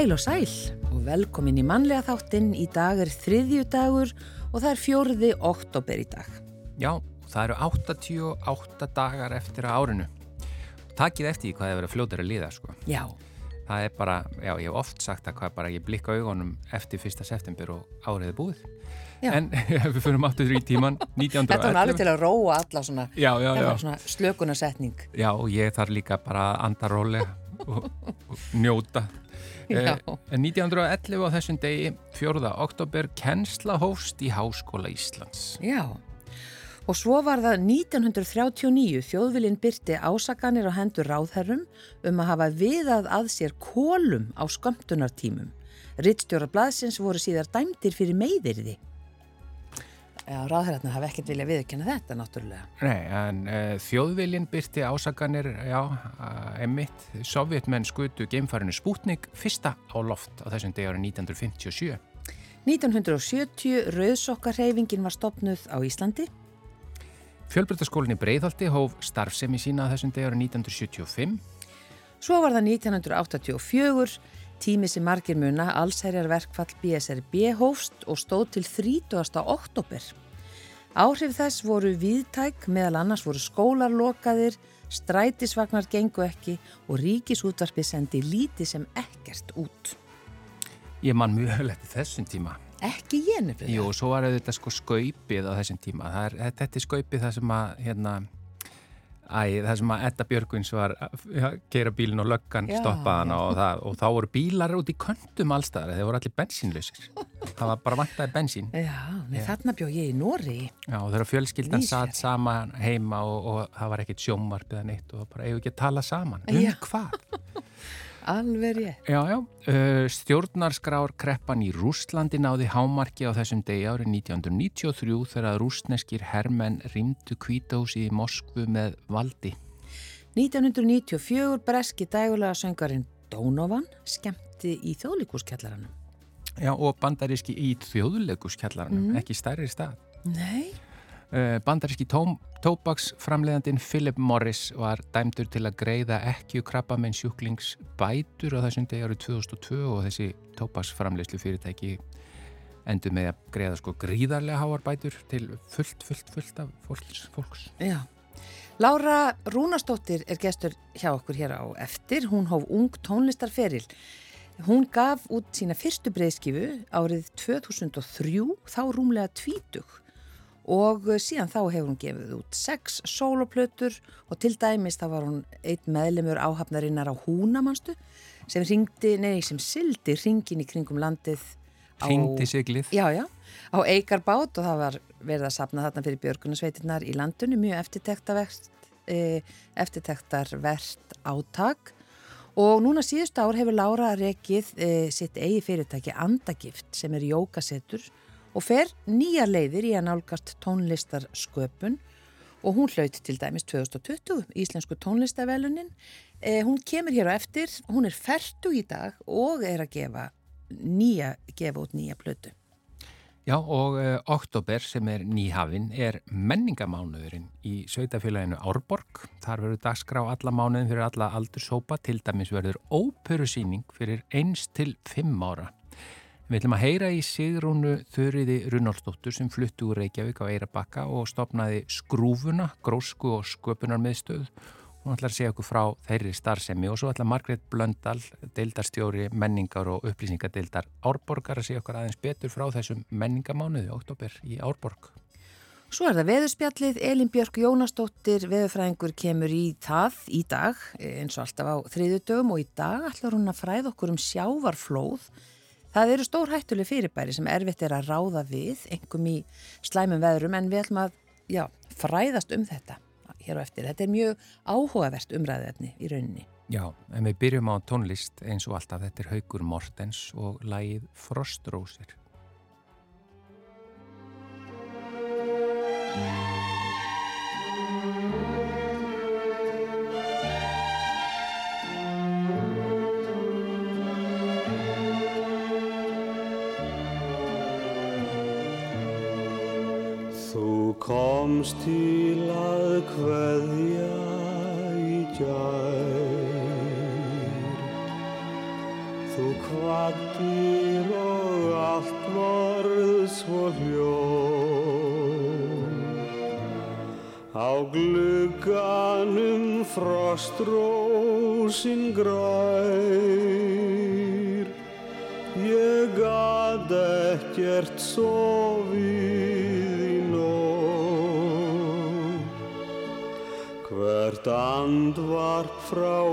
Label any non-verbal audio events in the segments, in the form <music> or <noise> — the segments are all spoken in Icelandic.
Heil og sæl og velkomin í mannlega þáttinn. Í dag er þriðju dagur og það er fjórði oktober í dag. Já, það eru 88 dagar eftir að árinu. Takkið eftir hvað það verið fljóður að liða, sko. Já. Það er bara, já, ég hef oft sagt að hvað bara ég blikka augunum eftir fyrsta september og árið er búið. Já. En <laughs> við fyrir aftur í tíman, 1911. Þetta var alveg til að róa alla svona, Já, já, já. svona slökunarsetning. Já, og ég þarf líka bara að anda rólega og, og njóta. Já. Eh, En 1911 á þessum degi, 4. oktober, kennsla hófst í Háskóla Íslands. Já. Og svo var það 1939 þjóðvilinn byrti ásakanir á hendur ráðherrum um að hafa viðað að sér kólum á skömmtunartímum. Rittstjórar blaðsins voru síðar dæmdir fyrir meiðirði. Já, ráðherrarna hafa ekkert viljað viðkjanna þetta náttúrulega. Nei, en uh, þjóðviljin byrti ásakanir, já, uh, emitt, sovjetmenn skutu geimfarinu Sputnik fyrsta á loft á þessum degi árið 1957. 1970 rauðsokkarheyfingin var stopnuð á Íslandi. Fjölbrytaskólinni Breiðholti hóf starfsemi sína á þessum degi árið 1975. Svo var það 1984, tími sem margir muna, allsherjar verkfall BSRB hófst og stóð til 30. oktober. Áhrif þess voru viðtæk, meðal annars voru skólar lokaðir, strætisvagnar gengu ekki og ríkisútvarpi sendi lítið sem ekkert út. Ég man mjög vel eftir þessum tíma. Ekki ég nefnilega. Jú, svo var þetta sko skaupið á þessum tíma. Er, þetta er skaupið það sem að, hérna, æ, það sem að Edda Björgvins var að keira bílinn og löggan stoppaði hana og, það, og þá voru bílar út í köndum allstaðar. Þeir voru allir bensínlausir. það var bara vantaði bensín. <laughs> Já, nei, þarna bjó ég í Nóri. Já, þegar fjölskyldan satt saman heima og, og það var ekkit sjómvarp eða neitt og bara eigum ekki að tala saman. Um hvað? Alveg ég. Já, já. Uh, stjórnarskrár kreppan í Rústlandi náði hámarki á þessum degi árið 1993 þegar rústneskir hermenn rýmdu kvítahúsi í Moskvu með valdi. 1994 breski dægulega söngarinn Donovan skemmti í þjóðlíkuskjallaranum. Já, og bandaríski í þjóðleikuskjallarannum, ekki stærri stað. Nei. Uh, bandaríski tóm, tóbaksframleiðandinn Philip Morris var dæmdur til að greiða ekki krabba með sjúklings bætur á þessum degi árið 2002 og þessi tóbaksframleiðslu fyrirtæki endur með að greiða sko gríðarlega háar bætur til fullt, fullt, fullt af fólks. fólks. Já. Lára Rúnastóttir er gestur hjá okkur hér á eftir. Hún hóf ung tónlistarferil. Hún gaf út sína fyrstu breyðskifu árið 2003, þá rúmlega tvítug. Og síðan þá hefur hún gefið út sex sóloplötur og til dæmis þá var hún eitt meðlemur áhafnarinnar á Húnamanstu sem ringdi, nei sem sildi ringin í kringum landið á... Hringdi siglið. Já, já, á Eikarbát og það var verið að sapna þarna fyrir björgunarsveitirnar í landinu, mjög eftirtektarvert, e, eftirtektarvert átak og núna síðust ár hefur Lára rekið e, sitt eigi fyrirtæki Andagift sem er jókasetur og fer nýja leiðir í að nálgast tónlistarsköpun og hún hlaut til dæmis 2020 Íslensku tónlistavelunin. E, hún kemur hér á eftir, hún er ferdu í dag og er að gefa nýja, gefa út nýja plötu. Já, og uh, oktober sem er nýhafinn er menningamánuðurinn í sveitafélaginu Árborg. Þar verður dagskrá alla mánuðin fyrir alla aldurshópa, til dæmis verður óperusýning fyrir eins til fimm ára. Við ætlum að heyra í Sigrúnu Þurriði Runnálsdóttur sem fluttu úr Reykjavík á Eirabakka og stopnaði Skrúfuna, grósku og sköpunarmiðstöð. Hún ætlar að segja okkur frá þeirri starfsemi og svo ætlar Margrét Blöndal, deildarstjóri menningar og upplýsingadeildar Árborgar að segja okkur aðeins betur frá þessum menningamánuði oktober í Árborg. Svo er það veðurspjallið, Elin Björk Jónasdóttir, veðurfræðingur kemur í það í dag, eins og alltaf á þriðudögum og í dag ætlar hún að fræða okkur um sjávarflóð. Það eru stór hættuleg fyrirbæri sem erfitt er að ráða við, engum í slæmum veðurum, en við ætlum að já, fræðast um þetta hér á eftir. Þetta er mjög áhugavert umræðefni í rauninni. Já, en við byrjum á tónlist eins og alltaf. Þetta er Haugur Mortens og lagið Frostrósir. Þú komst til að kveðja í gær. Þú kvattir og allt varð svo hljóm Á glugganum frostrósin grær. Ég gad ekkert sofið Hvert andvarp frá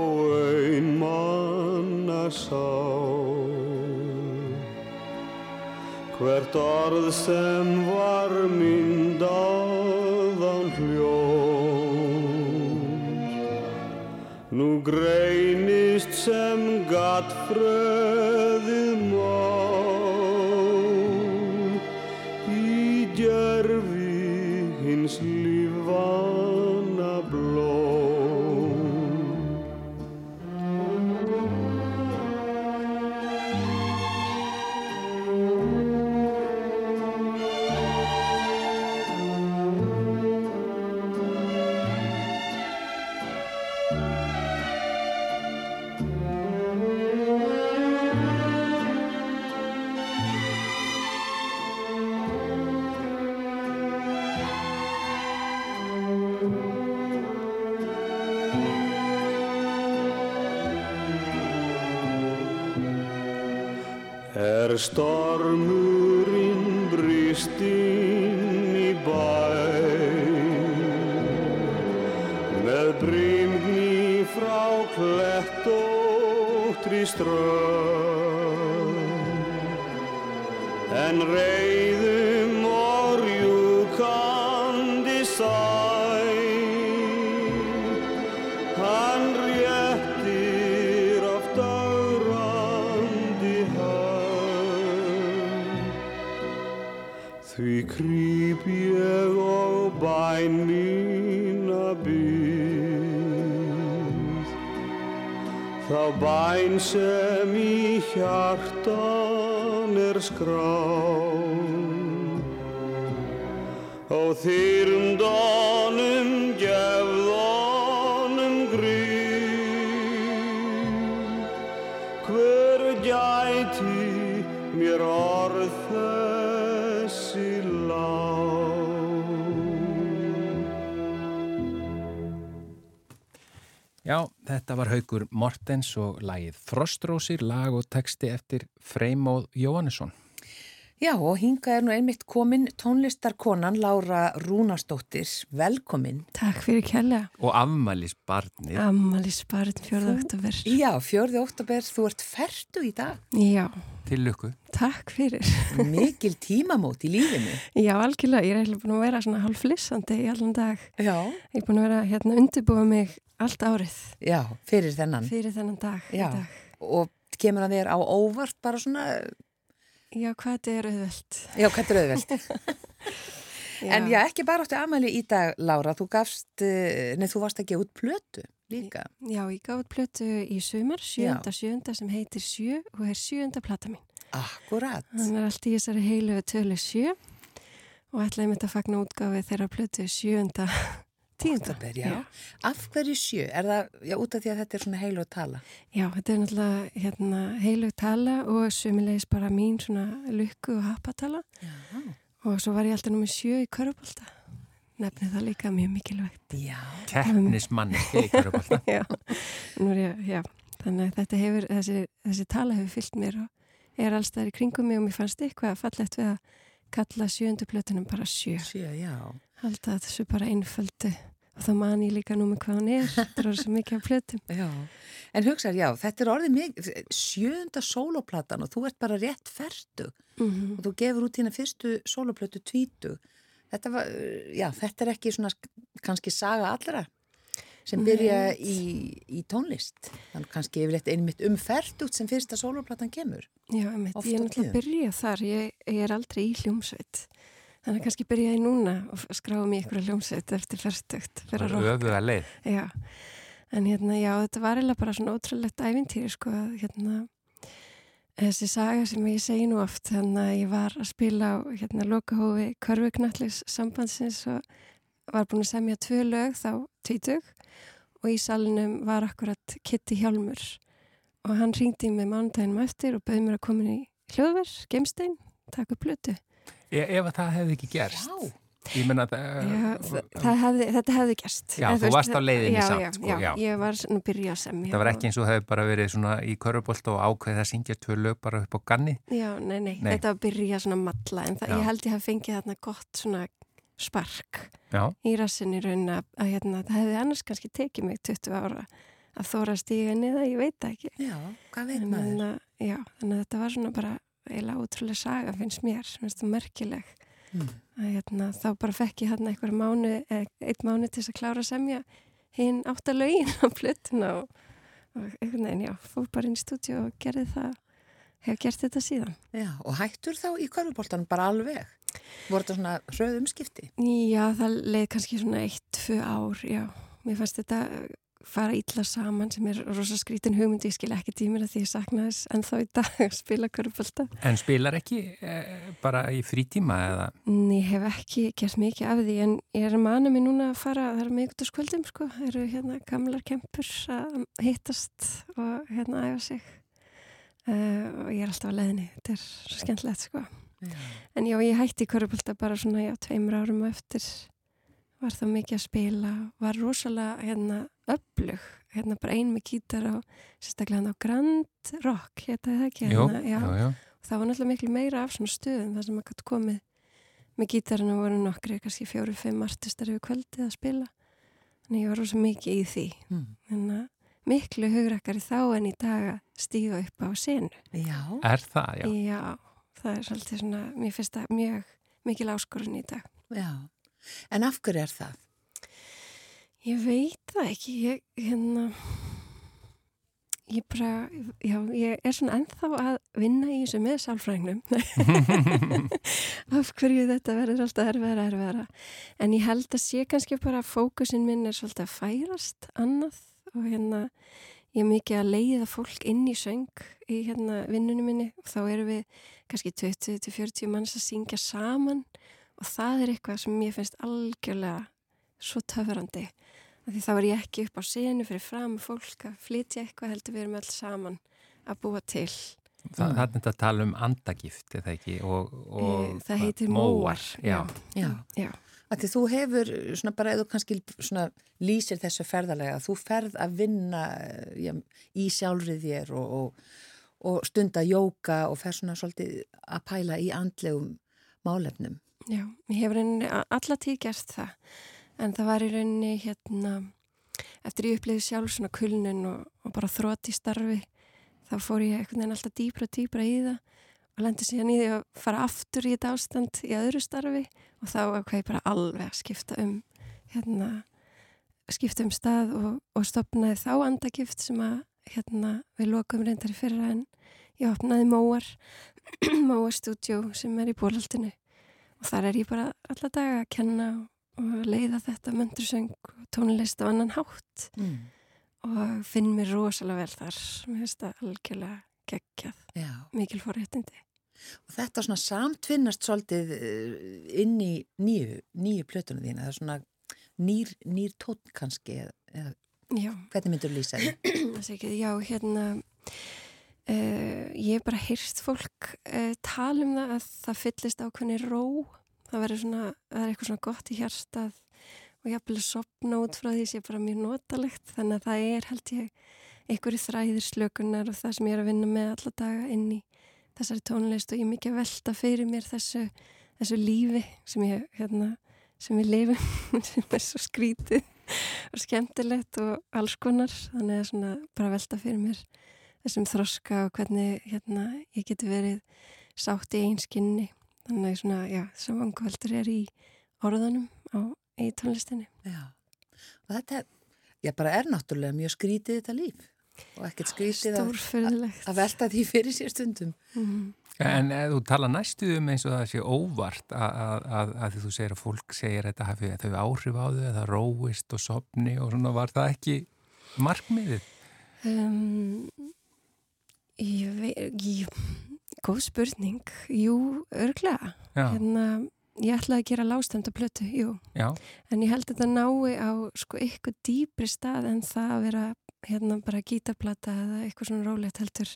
einmanna sá. Hvert orð sem var myndaðan hljós Nú greinist sem gatt fröðið inn í bæ. Með brimni frá klettóttri strönd En reyðum bæn sem í hjartan er skráð. Og þyrndónum þetta var Haugur Mortens og lagið Frostrósir, lag og texti eftir Freymóð Jóhannesson. Já, og hinga er nú einmitt komin tónlistarkonan Lára Rúnarsdóttir. Velkomin. Takk fyrir kjærlega. Og afmælis barnið. Ammali sparinn 4. oktober. Já, fjörði óttabér, þú ert ferdu í dag. Já, Til lukku. takk fyrir. <laughs> Mikil tímamót í lífinu. Já, algjörlega. Ég er eiginlega búin að vera svona hálf flissandi í allan dag. Já. Ég er búin að vera hérna undirbúa mig allt árið Já, fyrir þennan. fyrir þennan dag. Já. dag. Og kemur að þér á óvart bara svona, Já, hvað þetta er auðvelt. já, hvað er auðvelt? <laughs> Já. En já, ekki bara áttu amæli í dag, Lára, þú gafst, eh, nei, þú varst að gefa út plötu líka. Já, ég gaf út plötu í sumar, sjönda, sjönda sem heitir sjö og er sjönda plata mín. Akkurat. Hann er allt í þessari heilu tölu sjö og ætlaði mitt að fagna útgáfi þeirra plötu sjönda tíunda. Október, já. Af hverju sjö? Er það, já, út af því að þetta er svona heil og tala? Já, þetta er náttúrulega hérna, heilug tala og sömulegis bara mín svona lukku og happatala Já. og svo var ég alltaf nummið sjö í körubólta. Nefnið það líka mjög mikilvægt. Já. Keppnismanni, upp alltaf. <laughs> já, nú er ég, já, þannig að þetta hefur, þessi, þessi tala hefur fyllt mér og er allstaðar í kringum mig og mér fannst eitthvað fallegt við að kalla sjöndu plötunum bara sjö. Sjö, já. Alltaf þessu bara einföldu og þá man ég líka nú með hvað hann er, þetta er orðið svo mikið af plötum. <laughs> Já. En hugsaður, já, þetta er orðið mikið, sjönda sóloplatan og þú ert bara rétt ferdu Mm og þú gefur út hérna fyrstu sóloplötu tvítu. Þetta var, já, þetta er ekki svona kannski saga allra sem byrja í, í tónlist. Þannig kannski yfir þetta einmitt um ferdugt sem fyrsta sóloplatan kemur. Já, einmitt, ég á er náttúrulega að byrja þar, ég, ég er aldrei í hljómsveit. Þannig að kannski byrja ég núna og skráum í ykkur hljómsveit eftir færtugt fyrir að leið. Já, en hérna, já, þetta var eiginlega bara svona ótrúlegt ævintýri, sko, að hérna, þessi saga sem ég segi nú oft, þannig að ég var að spila á, hérna, lokahófi Körvuknallis sambandsins og var búin að semja tvö lög þá tvítug og í salnum var akkurat Kitty Hjálmur og hann ringdi mig mánudaginn eftir og bauði mér að koma í hljóðverð, gemstein, taka upp blötu. E ef að það hefði ekki gerst. Já. Ég menna að Já, það hefði, þetta hefði gerst. Já, En þú varst á leiðinni já, samt, já, sko, já, já. ég var svona að byrja að semja. það var ekki eins og hefði bara verið svona í körfubolt og ákveðið að syngja tvö lög bara upp á ganni. Já, nei, nei, Nei. þetta var að byrja svona að matla en það, ég held ég hef fengið þarna gott svona spark Já, í rassinni raun að, að hérna, það hefði annars kannski tekið mig 20 ára að þóra stíga niða, ég veit það ekki. Já, hvað veit maður? en, já, þannig að þetta var svona bara eiginlega útrúlega saga finnst mér, finnst það merkileg Mm. að hérna, þá bara fekk ég hérna einhver mánu, eh, eitt mánu til þess að klára að semja hinn átt að lögin á plötuna og, og einhvern veginn, já, fór bara inn í stúdíu og gerði það, hef gert þetta síðan. Já, og hættur þá í körfuboltan bara alveg? Voru þetta svona hröð umskipti? Já, það leið kannski svona eitt, tvö ár, já. Mér fannst þetta fara illa saman sem er rosa skrítin hugmynd, ég skil ekki tímir að því ég sakna þess ennþá í dag að spila körpölda. en spilar ekki e, bara í frítíma eða? Ég hef ekki gert mikið af því en ég er manna mig núna að fara, það er miðgutaskvöldum sko, það eru hérna gamlar kempur að hittast og hérna æfa sig uh, og ég er alltaf á leðinni, þetta er svo skemmtilegt sko. Já. En já, ég hætti körpölda bara svona, já, tveimur árum eftir var það mikið að spila, var rosalega hérna öflug, hérna bara ein með gítar og sérstaklega hann á Grand Rock, hérna það ekki, hérna, já. já, já. Það var náttúrulega miklu meira af svona stöðum þar sem maður gæti komið með gítarinn og voru nokkri, kannski fjóru, fimm artistar yfir kvöldið að spila. Þannig ég var rosa mikið í því. Mm. Þannig að miklu hugrakkari þá en í dag að stíga upp á senu. Já. Er það, já. Já, það er svolítið svona, mér finnst það mjög mikil áskorun í dag. Já. En af hverju er það? Ég veit það ekki, ég, hérna, ég bara, já, ég er svona ennþá að vinna í þessu með sálfræðingnum. <laughs> Af hverju þetta verður alltaf erfiðara, erfiðara. En ég held að sé kannski bara að fókusin minn er svolítið að færast annað og hérna, ég er mikið að leiða fólk inn í söng í hérna vinnunum minni og þá erum við kannski 20-40 manns að syngja saman og það er eitthvað sem ég finnst algjörlega svo töfrandi. Því þá er ég ekki upp á senu fyrir fram fólk að flytja eitthvað heldur við erum öll saman að búa til. Það, það er þetta að tala um andagift, eða ekki? Og, og, Eh, það heitir móar. Já. Já. Já. Því þú hefur svona bara eða kannski svona lýsir þessu ferðarlega, þú ferð að vinna já, í sjálfrið þér og, og, og stunda jóka og fer svona svolítið að pæla í andlegum málefnum. Já, ég hef rauninni alla tíð gert það en það var í rauninni hérna eftir ég upplýði sjálf svona kulnun og, og bara þrótt í starfi þá fór ég einhvern veginn alltaf dýbra og dýbra í það og lendi síðan í því að fara aftur í þetta ástand í öðru starfi og þá ákveði ég bara alveg að skipta um hérna skipta um stað og, og stopnaði þá andagift sem að hérna við lokum reyndar í fyrra en ég opnaði Móar <clears throat> Móar stúdjó sem er í bólaldinu og þar er ég bara alla daga að kenna og leiða þetta möndursöng og tónlist á annan hátt Mm. og finn mér rosalega vel þar mér finnst það algjörlega geggjað Já. mikil fórréttindi Og þetta svona samtvinnast svolítið eh, inn í nýju, nýju plötunum þína, það er svona nýr, nýr tótt kannski, eða, hvernig myndur lýsa því? <clears throat> já, hérna uh, ég hef bara hyrst fólk uh, tala um það að það fyllist ákveðni ró það verður svona, það er eitthvað svona gott í hjartað og jafnvel að sopna út frá því sé bara mjög notalegt. Þannig að það er held ég einhverju þræðir slökunar og það sem ég er að vinna með alla daga inn í þessari tónlist og ég er mikið að velta fyrir mér þessu, þessu lífi sem ég, hérna, sem við lifum. <laughs> Sem er svo skrítið og skemmtilegt og alls konar. Þannig að svona bara velta fyrir mér þessum þroska og hvernig hérna ég geti verið sátt í einskinni þannig að svona, já, þessum vangveldur er í orðanum á, í tónlistinni Já. Og þetta, já, bara er náttúrulega mjög skrítið þetta líf og ekkert skrítið að, velta því fyrir sér stundum. mm. En eða þú tala næstu um eins og það sé óvart að, að, að, að því þú segir að fólk segir þetta hafi þau áhrif á þau, að það róist og sopni og svona var það ekki markmiðið? um, Ég veit ég, góð spurning. Jú, örglega hérna, ég ætlaði að gera lástæmda plötu, jú. Já, En ég held að þetta nái á sko eitthvað dýpri stað en það að vera hérna bara gítarplata eða eitthvað svona rólegt heldur.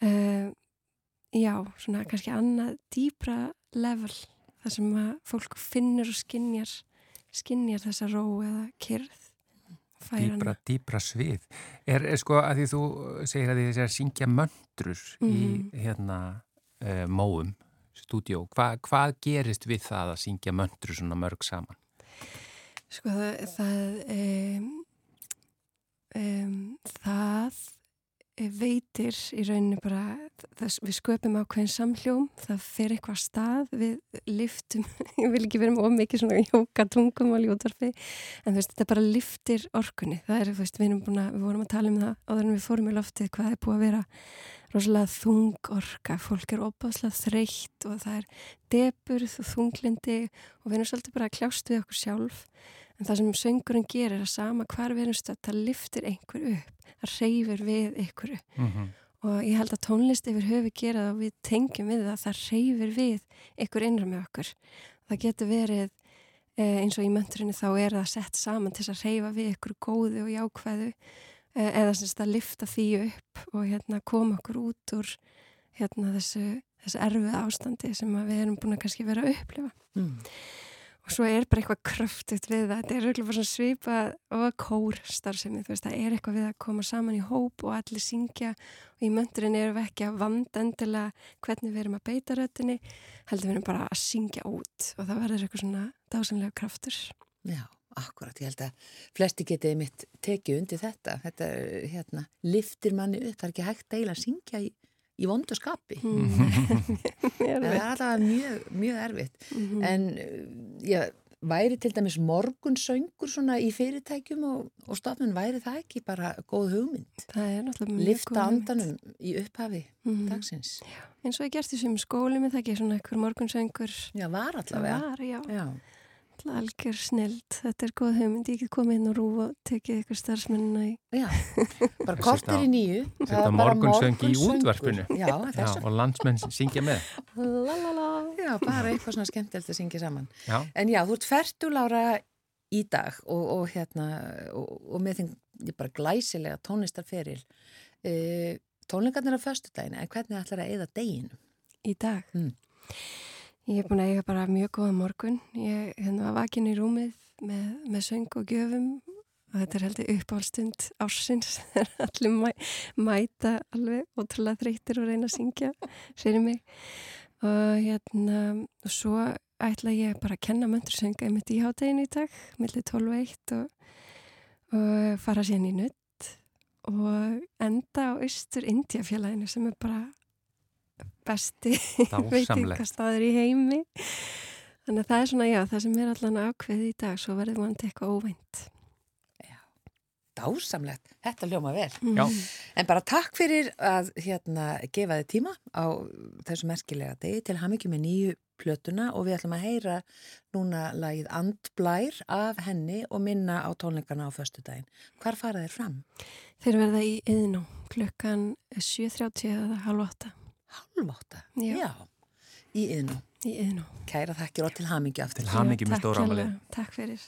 Uh, já, svona kannski annað dýbra level þar sem að fólk finnur og skinjar skinjar þessa ró eða kyrð Dýbra, dýbra svið. Er, er sko að því þú segir að því þessi að syngja möndrur mm -hmm. í mhm. hérna uh, móum, stúdjó, Hva, hvað gerist við það að syngja möndrur svona mörg saman? Sko það það, um, um, það veitir í rauninu bara, það, við sköpum ákveðin samhljóm, það fer eitthvað stað, við liftum, <laughs> ég vil ekki vera með ómikið svona jóka tungum á ljóðarfi, en veist, þetta bara liftir orkunni, það er, veist, við að, við vorum að tala um það áður en við fórum í loftið, hvað er búið að vera rosalega þung orka, fólk er opáslega þreytt og það er deburð og þunglindi og við erum svolítið bara að kljást við okkur sjálf, en það sem söngurinn gerir er að sama hvar við erum stödd, það liftir einhver upp það reyfir við ykkur mm -hmm. og ég held að tónlist yfir höfu gera það og við tengjum við það það reyfir við ykkur innra með okkur. Það getur verið eh, eins og í mönturinu þá er það sett saman til að reyfa við ykkur góðu og jákvæðu eh, eða semst að lifta því upp og hérna koma okkur út úr hérna þessu, þessu erfið ástandi sem við erum búin að kannski vera að upplifa. Mm svo er bara eitthvað kröftut við það. Þetta er auðvitað bara svona svipa og kórstarfsemi, þú veist, það er eitthvað við að koma saman í hóp og allir syngja og í möndurinn erum við ekki að vanda endilega hvernig við erum að beita röttinni heldur við erum bara að syngja út og það verður eitthvað svona dásanlega kraftur. Já, akkurat, ég held að flesti getið mitt tekið undir þetta. Þetta, hérna, liftir manni upp það er ekki hægt að eiginlega syngja í í vondu skapi mm. <laughs> það er alltaf mjög, mjög erfitt mm -hmm. en já, væri til dæmis morgunsöngur svona í fyrirtækjum og, og stafnun væri það ekki bara góð hugmynd er lifta andanum í upphafi mm -hmm. dagsins já. eins og ég gerst skóli með það ekki svona einhver morgunsöngur já, var allavega var, já. já algjör snild, þetta er góð hugmynd ég get komið inn og rúfa og tekið ykkur starfsmennina í Já, <laughs> bara kortir í nýju Þetta morgunsöngi í útvarpinu Já, Já, og landsmenn syngja með Lalala. <laughs> Já, bara eitthvað svona skemmtilegt að syngja saman já. En já, þú ert færtulára í dag og, og hérna og, og með því bara glæsilega tónlistarferil e, tónleikarnir á förstu dagina en hvernig ætlar að eða deginu? Í dag? Mm. Ég hef búin að eiga bara mjög góða morgun. Ég hérna, var vakin í rúmið með, með söng og gjöfum og þetta er heldur uppáhaldstund ársins. <laughs> Allir mæ, mæta alveg ótrúlega þreytir og reyna að syngja fyrir mig. Og hérna, og svo ætla ég bara að kenna möndursönga einmitt í hátteginu í dag, millir 12.1 og, og fara síðan í nutt og enda á Östur Indiafélaginu sem er bara besti veitingastadur í heimi. Þannig að það er svona, já, það sem er allan ákveð í dag, svo verður mann eitthvað óvænt. Já, dásamlegt. Þetta ljóma vel. Mm. en bara takk fyrir að hérna gefa þið tíma á þessu merkilega degi til hafmyggjum með nýju plötuna og við ætlum að heyra núna lagið Andblær af henni og minna á tónleikana á förstu daginn. Hvar fara þeir fram? Þeir verða í yðnú klukkan 7.30 eða halv 8 Halváta? Já. Já. Í yðnú. Kæra þakkir og til hamingi aftur. Til hamingi með stóra ámali. Takk fyrir.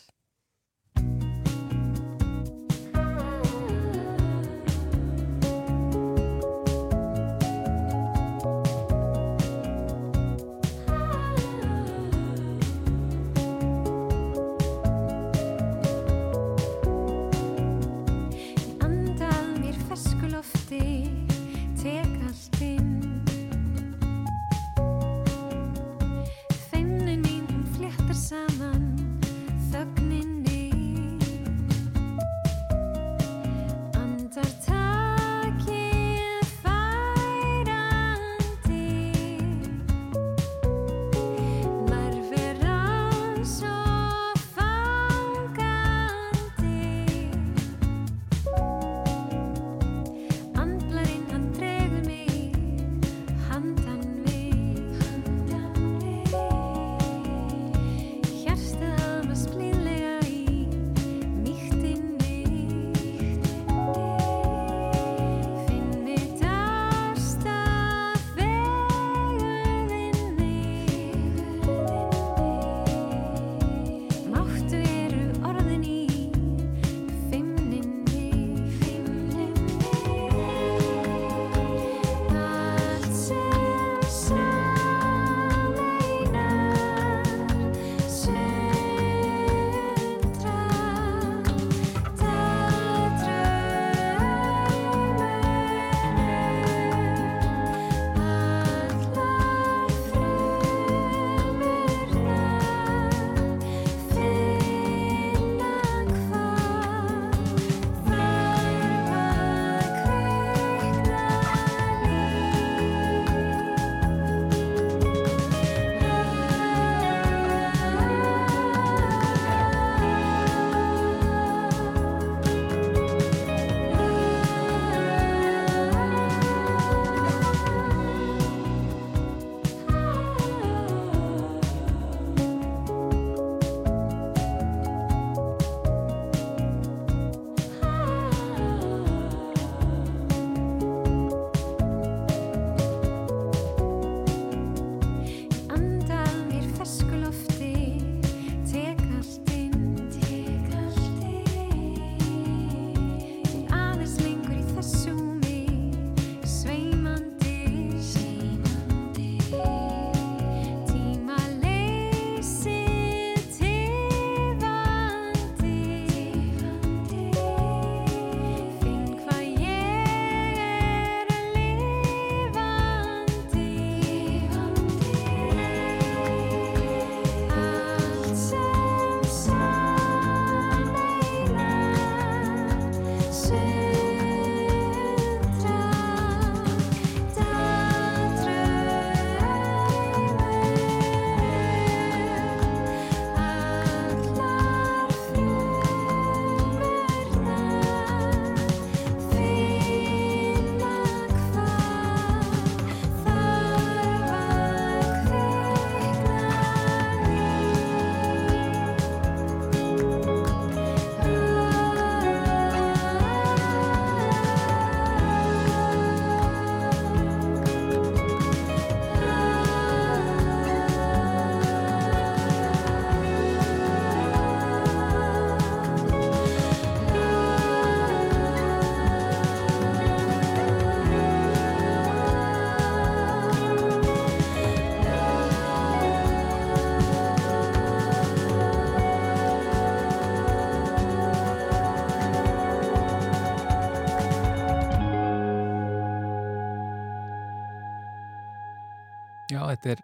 Þetta er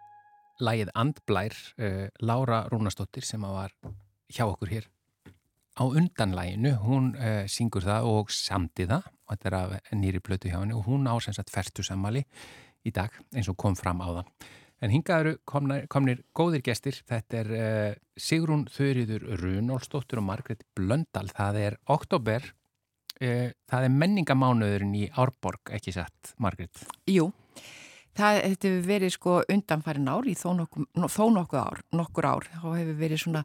lægið Andblær, uh, Lára Rúnastóttir sem var hjá okkur hér á undanlæginu. Hún uh, syngur það og samdi það og þetta er af nýri blötu hjá henni og hún ásens að fertu sammali í dag eins og kom fram á það. En hingað eru komnir, komnir góðir gestir. Þetta er uh, Sigrún Þöriður Runólsdóttur og Margret Blöndal. Það er oktober, það er menningamánuðurinn í Árborg, ekki satt, Margret? Jú, það hefur verið sko undanfærin ár í þó nokkuð, þó nokkuð ár, nokkur ár. Þá hefur verið svona,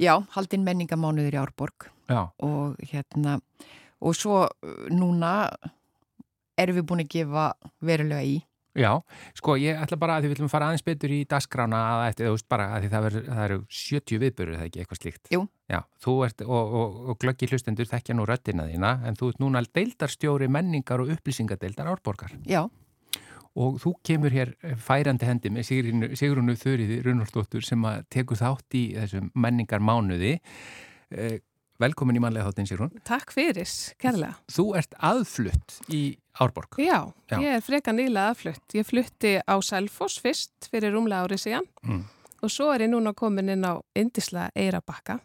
já, haldinn menningamánuður í Árborg Já. og hérna, og svo núna erum við búin að gefa verulega í. Já, sko ég ætla bara að því við viljum fara aðeins betur í dagskrána að eftir, þú veist bara að því það, ver, það eru 70 viðbörur, það ekki eitthvað slíkt. Jú. Já, þú ert, og, og, og glöggi hlustendur þekkja nú röttina þína, en þú ert núna deildarstjóri menningar og upplýsingadeildar árborgar. Já, Og þú kemur hér færandi hendi með Sigrunu, Þöriði Runoldsdóttur sem að tekur þátt í þessum menningar mánuði. Eh, velkomin í manlega þáttin Sigrun. Takk fyrir, kærlega. Þú ert aðflutt í Árborg. Já, Já. ég er freka nýlega aðflutt. Ég flutti á Selfoss fyrst fyrir rúmlega árið síðan Mm. og svo er ég núna komin inn á Indisla Eirabakka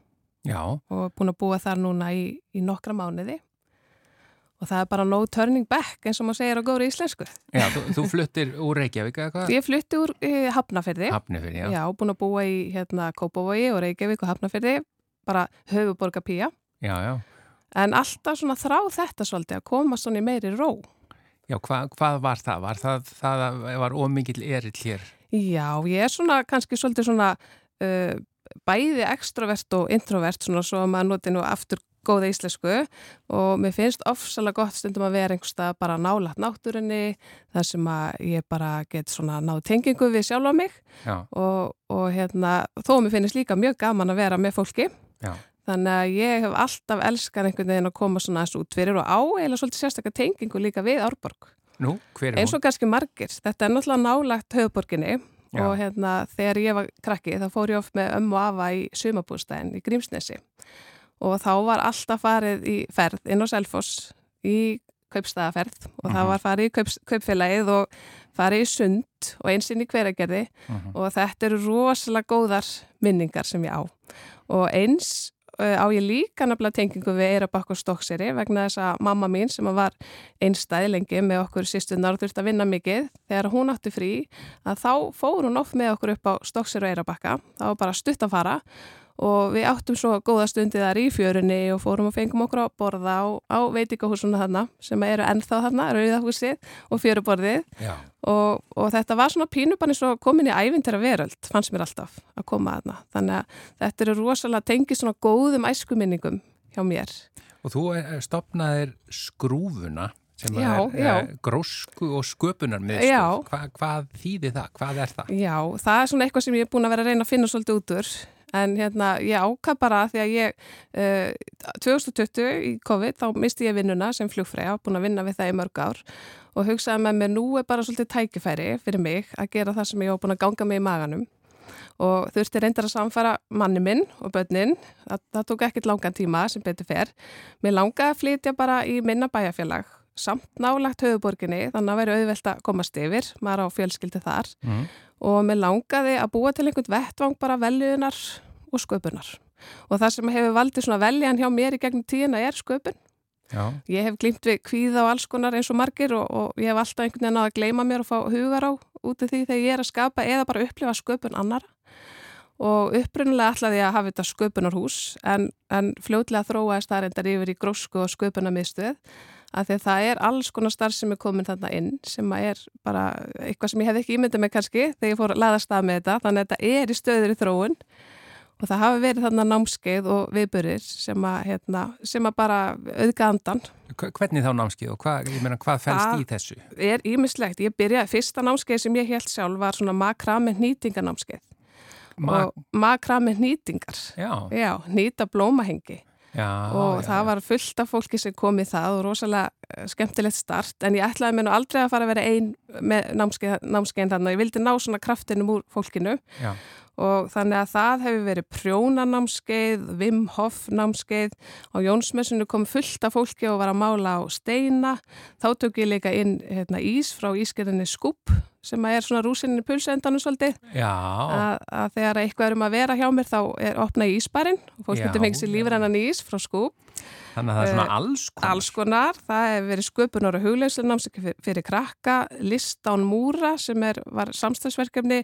Já, og búin að búa þar núna í, í nokkra mánuði og það er bara no turning back eins og maður segir á góðri íslensku. já þú, þú fluttir úr Reykjavík eða hvað? Ég flutti úr e, Hafnafyrði, Hafnifyrir, já. já, búin að búa í hérna, Kópavogi og Reykjavík og Hafnafyrði, bara höfuborga pía, Já, já. en alltaf svona þrá þetta svolítið að koma svona í meiri ró. Já, hva, hvað var það? Var það, það var ómikið erill hér? Já, ég er svona kannski svolítið svona uh, bæði extrovert og introvert svona svo að maður noti nú aftur góða íslensku og mér finnst ofsalega gott stundum að vera einhverstað bara nálat náttúrunni þar sem að ég bara get svona náð tengingu við sjálfa mig. Og, og hérna þó mér finnst líka mjög gaman að vera með fólki. Já, þannig að ég hef alltaf elskar einhvern veginn að koma svona þessu út fyrir og á eða svolítið sérstaklega tengingu líka við Árborg. Nú, hver er eins og kannski margir. Þetta er náttúrulega nálagt höfuborginni Já. og hérna þegar ég var krakki þá fór ég oft með ömmu afa í sumabústæðin í Grímsnesi og þá var alltaf farið í ferð inn á Selfoss í kaupstæðaferð og það Mhm. var farið í kaup, kaupfélagið og farið í sund og einsinn í hveragerði. Mhm. og þetta eru rosalega góðar minningar sem ég á. Og eins uh, á ég líka nefnilega tengingu við Eirabakk og Stokkseri vegna þess að mamma mín sem var einstæði lengi með okkur sýstunar og þurfti að vinna mikið þegar hún átti frí að þá fór hún oft með okkur upp á Stokkseri og Eirabakka það var bara stutt að fara og við áttum svo góða stundið þar í fjörunni og fórum og fengum okkur að borða á, á veitingahúsuna þarna sem eru ennþá þarna, Rauðahúsið og fjöruborðið og, og þetta var svona pínu bara eins og komin í ævintera veröld, fannst mér alltaf að koma þarna. Þannig að þetta eru rosalega tengið svona góðum æskuminningum hjá mér. og þú eh, stopnaðir skrúfuna sem Já, er já. eh, grósku og sköpunar. Hva, hvað þýði það? Hvað er það? Já, það er svona eitthvað sem ég er búin að vera að reyna að finna svolítið út úr. En hérna, ég ákvað bara því að ég, uh, 2020 í COVID, þá misti ég vinnuna sem flugfræja, búin að vinna við það í mörg ár og hugsaði með mér, nú er bara svolítið tækifæri fyrir mig að gera það sem ég var búin að ganga með í maganum og þurfti reyndar að samfara manni minn og börnin, það, það tók ekkert langan tíma sem betur fer. Mér langaði að flytja bara í minna bæjarfélag, samt nálagt höfuborginni, þannig að væri auðvelt að komast yfir, maður á fjölskyldi þar Mm. og mér langaði að búa til einhvern vettvang bara veljunar og sköpunar. Og það sem hefur valdið svona veljan hjá mér í gegnum tíðina er sköpun. Já, Ég hef glýmt við kvíða og alls konar eins og margir og, og ég hef alltaf einhvern veginn að gleyma mér og fá hugar á út af því þegar ég er að skapa eða bara upplifa sköpun annara. Og upprunnilega ætlaði ég að hafa þetta sköpunarhús en, en fljótlega þróaðist það reyndar yfir í grósku og sköpunarmiðstöð að því að það er alls konar starf sem er komin þarna inn sem er bara eitthvað sem ég hef ekki ímyndið mig kannski þegar ég fór að laðast að með þetta þannig að þetta er í stöður í þróun og það hafi verið þarna námskeið og viðburir sem að, hérna, sem að bara auðga andan hvernig þá námskið og hvað, ég meina, hvað fælst Það- í þessu? er ímislegt. Ég byrjaði, fyrsta námskeið sem ég held sjálf var svona makrami hnýtinganámskeið Ma og makrami hnýtingar. já, Já, hnýta blómahengi já, og já, það var fullt af fólki sem kom í það og rosalega eh, skemmtilegt start en ég ætlaði mér nú aldrei að fara að vera ein með námskeið, námskeiðin þannig og ég vildi ná svona kraftinum úr fólkinu Já. Og þannig að það hefur verið prjónanámskeið, Wim Hof námskeið. Og Jónsmessinu kom fullt af fólki og var að mála á steina. Þá tök ég líka inn hérna, ís frá ískerinni Skupp sem er svona rúsinni pulsendanum svolítið. Að, að þegar eitthvað er um að vera hjá mér þá er opna ísbærin og fólk getur fengið sér lífrannan ís frá Skupp Þannig að það er svona eh, alls konar. Alls konar, það hefur verið sköpunar og hugleyslunámsækki fyrir, fyrir krakka, listán múra sem er, var samstagsverkefni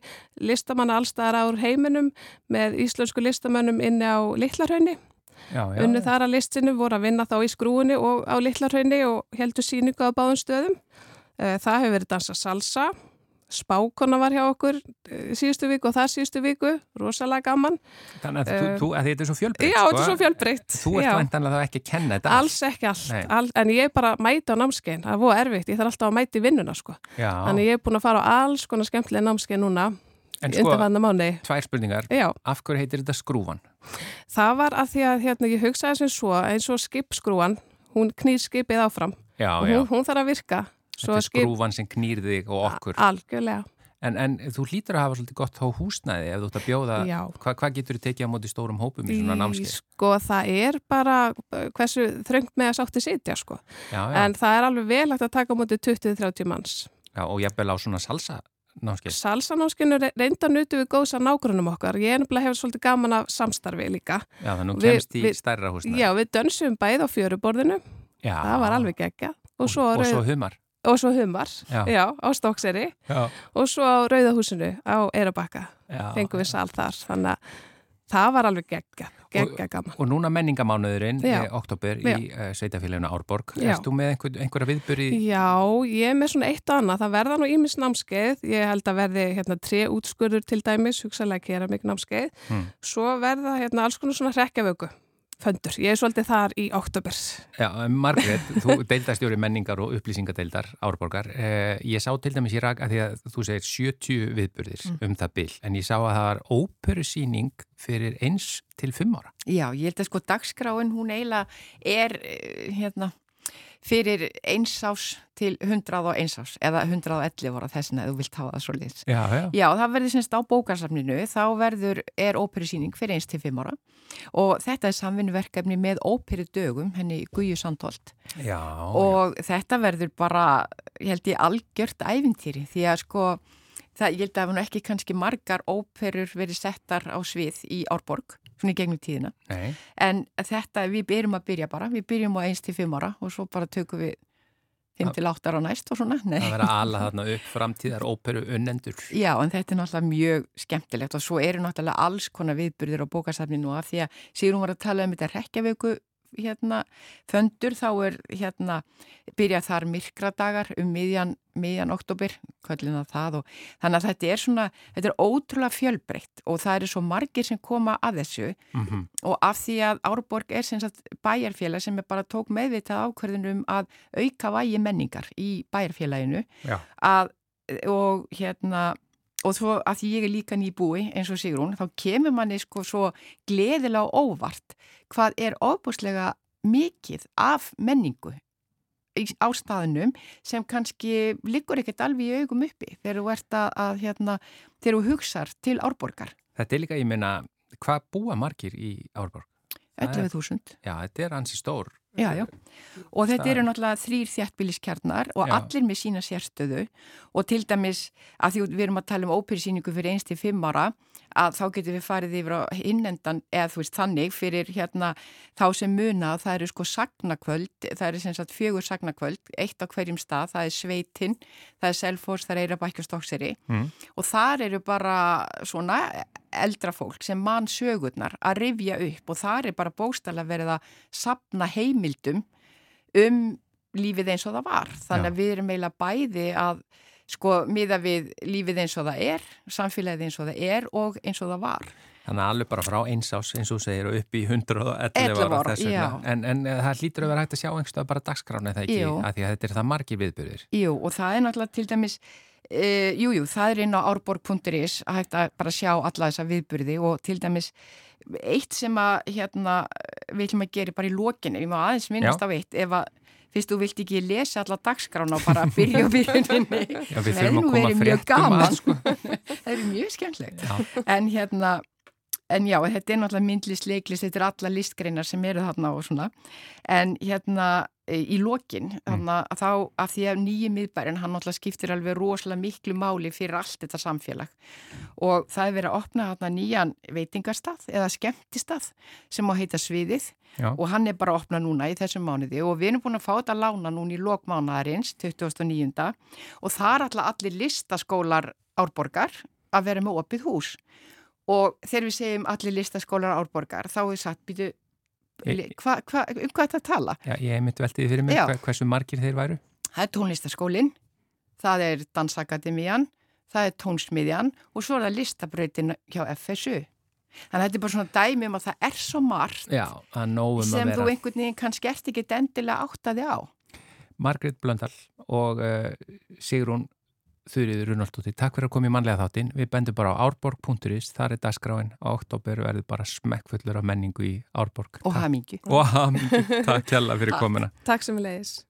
listamanna allstaðar ár heiminum með íslensku listamönnum inni á Littlarhaunni. Unni þar að listinu voru að vinna þá í skrúinu og á Littlarhaunni og heldur síningu á báðum stöðum. Eh, það hefur verið dansa salsa spákona var hjá okkur eh, síðustu viku og það síðustu viku, rosalega gaman. Þannig að, uh, þú, að þetta er svo fjölbreytt. Já, sko? þetta er svo fjölbreytt. Þú ert vantanlega þá ekki að kenna þetta. Alls ekki allt, all, en ég er bara að mæta á námskein, það er búið erfitt, ég þarf alltaf að mæta í vinnuna sko. Já. Þannig ég er búin að fara á alls konar skemmtilega námskein núna. En sko, tvær spurningar, Já. af hverju heitir þetta skrúvan? Það var að því að hérna, ég hugsaði sem svo eins og skipskrúan, hún knýr skipið áfram já, og hún, hún þarf að virka Þetta er skrúfan sem knýr þig og okkur. Algjörlega. En, en þú hlýtur að hafa svolítið gott á húsnæði ef þú ætti að bjóða, Hva, hvað getur þú tekið á móti stórum hópum í svona námskeið? Sko það er bara hversu þröngt með að sátti sitja sko. Já, já. En það er alveg vel hægt að taka á móti 20-30 manns. Já og ég bel á svona salsa námskeið. Salsa námskeiðinu reynda nutu við góðs að nágrunum okkar. Ég er nefnilega hefur svolítið gaman af samstarfi líka. Já þannig að þú kemst í stærra húsnæði. Já við dönsum bæð á fjöruborðinu. Já. Það var alveg gegga. Og, og og svo humar og svo humar. Já. Já, á Stokkseri og svo á Rauðahúsinu á Eirabakka fengum við sál þar. Þannig að það var alveg gegga, gegga gaman. Og núna menningamánuðurinn í oktober í uh, Sveitafélaginu Árborg. Erst þú með einhver, einhverja viðbyrri? Já, ég er með svona eitt og annað. Það verða nú ímis námskeið. Ég held að verði hérna tre útskurður til dæmis. Hugsalega keramík námskeið. Hmm. svo verða hérna alls konar svona hrekkjavöku föndur. Ég er svolítið þar í oktober. Já, Margret, þú <laughs> deildastjóri menningar og upplýsingadeildar Árborgar. Eh, ég sá til dæmis í rak að því að þú segir 70 viðburðir mm. um það byll, en ég sá að það var óperusýning fyrir eins til fimm ára. Já, ég held að sko dagskráin hún eiginlega er eh, hérna fyrir eins ás til 101 ás eða 111 ára þessin að þú vilt hafa það svolítið. Já, já. Já, það verður semst á bókarsafninu, þá verður, er óperusýning fyrir eins til 5 ára og þetta er samvinnverkefni með óperu dögum, henni Guju Sandholt. Já. Og þetta verður bara, ég held ég, algjört æfintýri því að sko, það, ég held að það var ekki kannski margar óperur verið settar á svið í Árborg svona í gegnum tíðina Nei. en þetta, við byrjum að byrja bara við byrjum á 1-5 ára og svo bara tökum við 5-8 ára næst og svona Nei. Það verða alla <laughs> þarna upp framtíðar óperu unnendur Já, en þetta er náttúrulega mjög skemmtilegt og svo eru náttúrulega alls konar viðbyrðir á bókasafninu af því að Sigrun var að tala um þetta rekjavöku hérna föndur þá er hérna byrjað þar myrkradagar um miðjan, miðjan oktober kvöllina það og þannig að þetta er svona þetta er ótrúlega fjölbreytt og það eru svo margir sem koma að þessu mm -hmm. og af því að Árborg er sem sagt bæjarfélag sem er bara tók meðvitað ákverðinum að auka vægi menningar í bæjarfélaginu að og hérna og svo að því ég er líka nýbúi eins og Sigrún, þá kemur manni sko svo gleðilega óvart hvað er ofbúslega mikið af menningu á staðnum sem kannski liggur ekkert alveg í augum uppi þegar þú ert að, að hérna, þegar þú hugsar til árborgar. Þetta er líka, ég minna, hvað búa margir í árborg? 11.000. Já, þetta er hansi stór Já, já. Og þetta eru náttúrulega þrýr þjættbíliskjarnar og já. allir með sína sérstöðu og til dæmis að því við erum að tala um óperisýningu fyrir einst til fimm ára að þá getur við farið yfir á innendan eða þú veist þannig fyrir hérna þá sem muna það eru sko sagnakvöld, það eru sem sagt fjögur sagnakvöld, eitt á hverjum stað, það er Sveitinn, það er Selfors, það er Eirabækjastókseri mm. og þar eru bara svona eldra fólk sem mann sögurnar að rifja upp og þar er bara bóstala verið að sapna heimildum um lífið eins og það var. Þannig að við erum eiginlega bæði að sko miða við lífið eins og það er, samfélagið eins og það er og eins og það var. Þannig að alveg bara frá eins ás, eins og segir, og upp í 111 ára þess vegna. En, en það hlýtur að vera hægt að sjá einhverstað bara dagskrána eða ekki, jú. að því að þetta er það margi viðbyrðir. Jú, og það er náttúrulega til dæmis, e, jú, það er inn á árborg.is að hægt að bara sjá alla þessa viðbyrði og til dæmis eitt sem að hérna, við ætlum að gera bara í lókinni, við má aðeins minnast á eitt, ef að fyrst þú vilt ekki lesa alla dagskrána og bara byrja byrjuninni Já, við þurfum að koma fréttum að, sko. <laughs> það eru mjög skemmtlegt en hérna en já, þetta er náttúrulega myndlist, leiklist þetta er alla listgreinar sem eru þarna og svona. En hérna í lokin, þarna að þá af því að nýji miðbærin, hann náttúrulega skiptir alveg rosalega miklu máli fyrir allt þetta samfélag. Og það er verið að opna þarna nýjan veitingarstað eða skemmtistað sem á heita Sviðið. Já. og hann er bara að opna núna í þessum mánuði. Og við erum búin að fá þetta að lána núna í lokmánaðarins 2009. og það er alltaf allir listaskólar árborgar að vera með opið hús. Og þegar við segjum allir listaskólar árborgar þá er satt býtu hva, hva, um hvað þetta tala? Já, ég hef mitt veltið fyrir mig hver- hversu margir þeir væru. Það er tónlistaskólinn, það er dansakademían, það er tónsmiðjan og svo er það listabrautin hjá FSU. Þannig að þetta er bara svona dæmi um að það er svo margt Já, nógum sem þú einhvern veginn kannski ert ekki endilega áttaði á. Margrét Blöndal og uh, Sigrún Þurriður Runaldótti, takk fyrir að koma í manlega þáttinn. Við bendum bara á árborg.is, þar er dagskráin og oktober verður bara smekkfullur af menningu í árborg. Og hamingi. Og hamingi, takk kjalla fyrir komina. Takk sem við leiðis.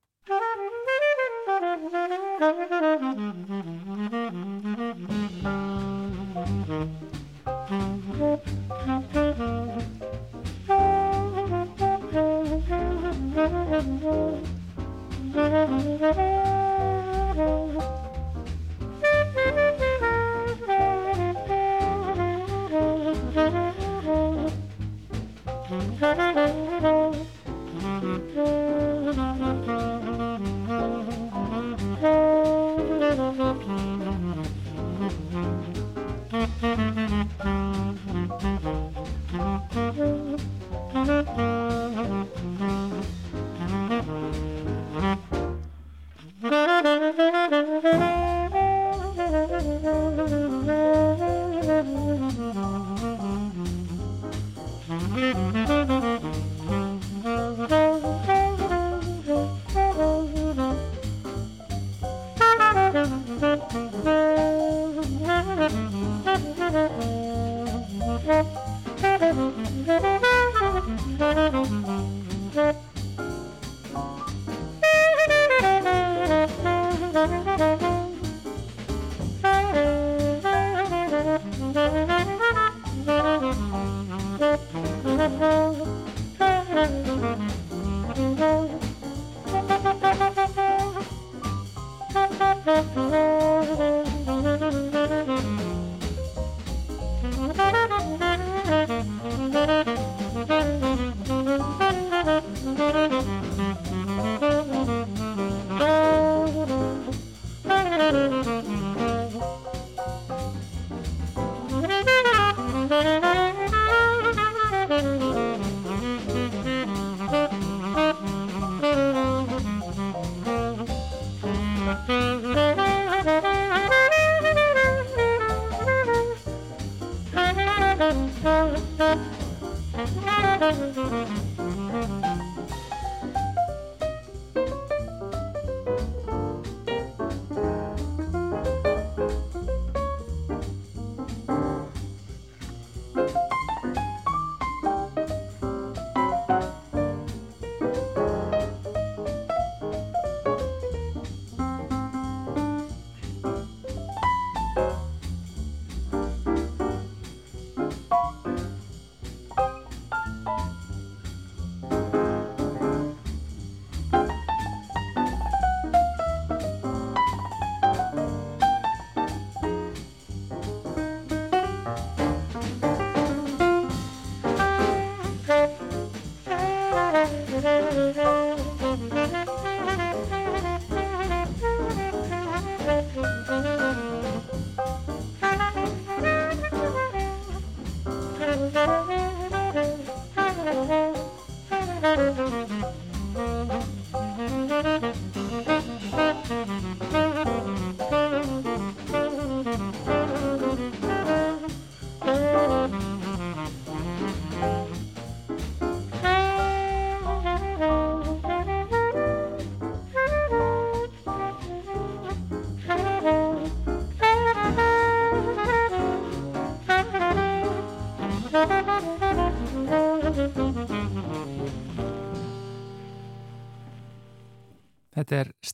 Thank you. Thank you.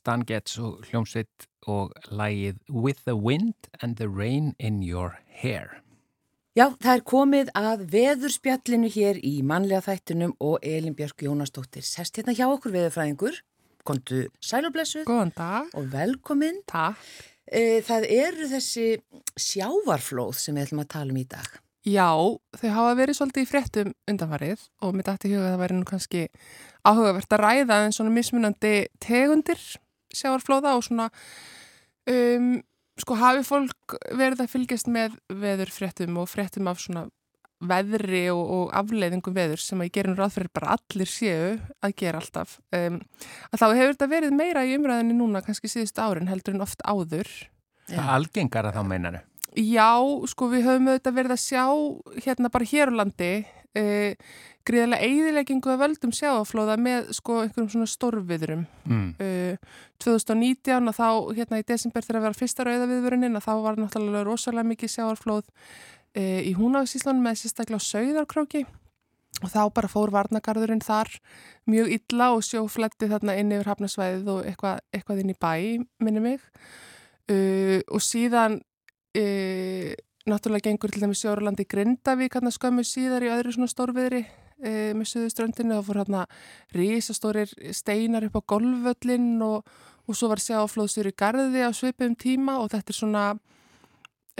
Stan Getz og hljómsveit og lægið With the Wind and the Rain in Your Hair. Já, það er komið að veðurspjallinu hér í manlega þættunum og Elin Björk Jónasdóttir sest hérna hjá okkur veðurfræðingur. Kontu sælublessuð Góðan dag. og velkomin. Takk. E, það eru þessi sjávarflóð sem við ætlum að tala um í dag. Já, þau hafa verið svolítið í fréttum undanfarið og mitt aftur huga að það væri nú kannski áhugavert að ræða en svona mismunandi tegundir sjáarflóða og svona um, sko hafi fólk verið að fylgjast með veður fréttum og fréttum af svona veðri og, og afleiðingum veður sem að ég gerum ráð fyrir bara allir séu að gera alltaf um, að þá hefur þetta verið meira í umræðinni núna kannski síðust árin heldur en oft áður Það algengara þá meinaru. Já, sko við höfum auðvitað verið að sjá hérna bara hér á landi e, gríðarlega eigðileggingu að völdum sjáaflóða með sko einhverjum svona stórviðurum. Mm. E, 2019 að þá hérna í desember þegar að vera fyrsta rauðaviðvörunin að þá var náttúrulega rosalega mikið sjáaflóð e, í Húnavísíslanum með sérstaklega Sauðarkróki og þá bara fór varnagarðurinn þar mjög illa og sjófletti þarna inn yfir hafnasvæðið og eitthvað, eitthvað inn í bæ, minni mig. Uh, og síðan uh, náttúrulega gengur til dæmis Sjóralandi Grindavík hérna skömmu síðar í öðru svona stórviðri uh, með suðuströndinu og fór hérna rísastórir steinar upp á golvöllin og, og svo var sjáflóðsur í garði á svipum tíma og þetta er svona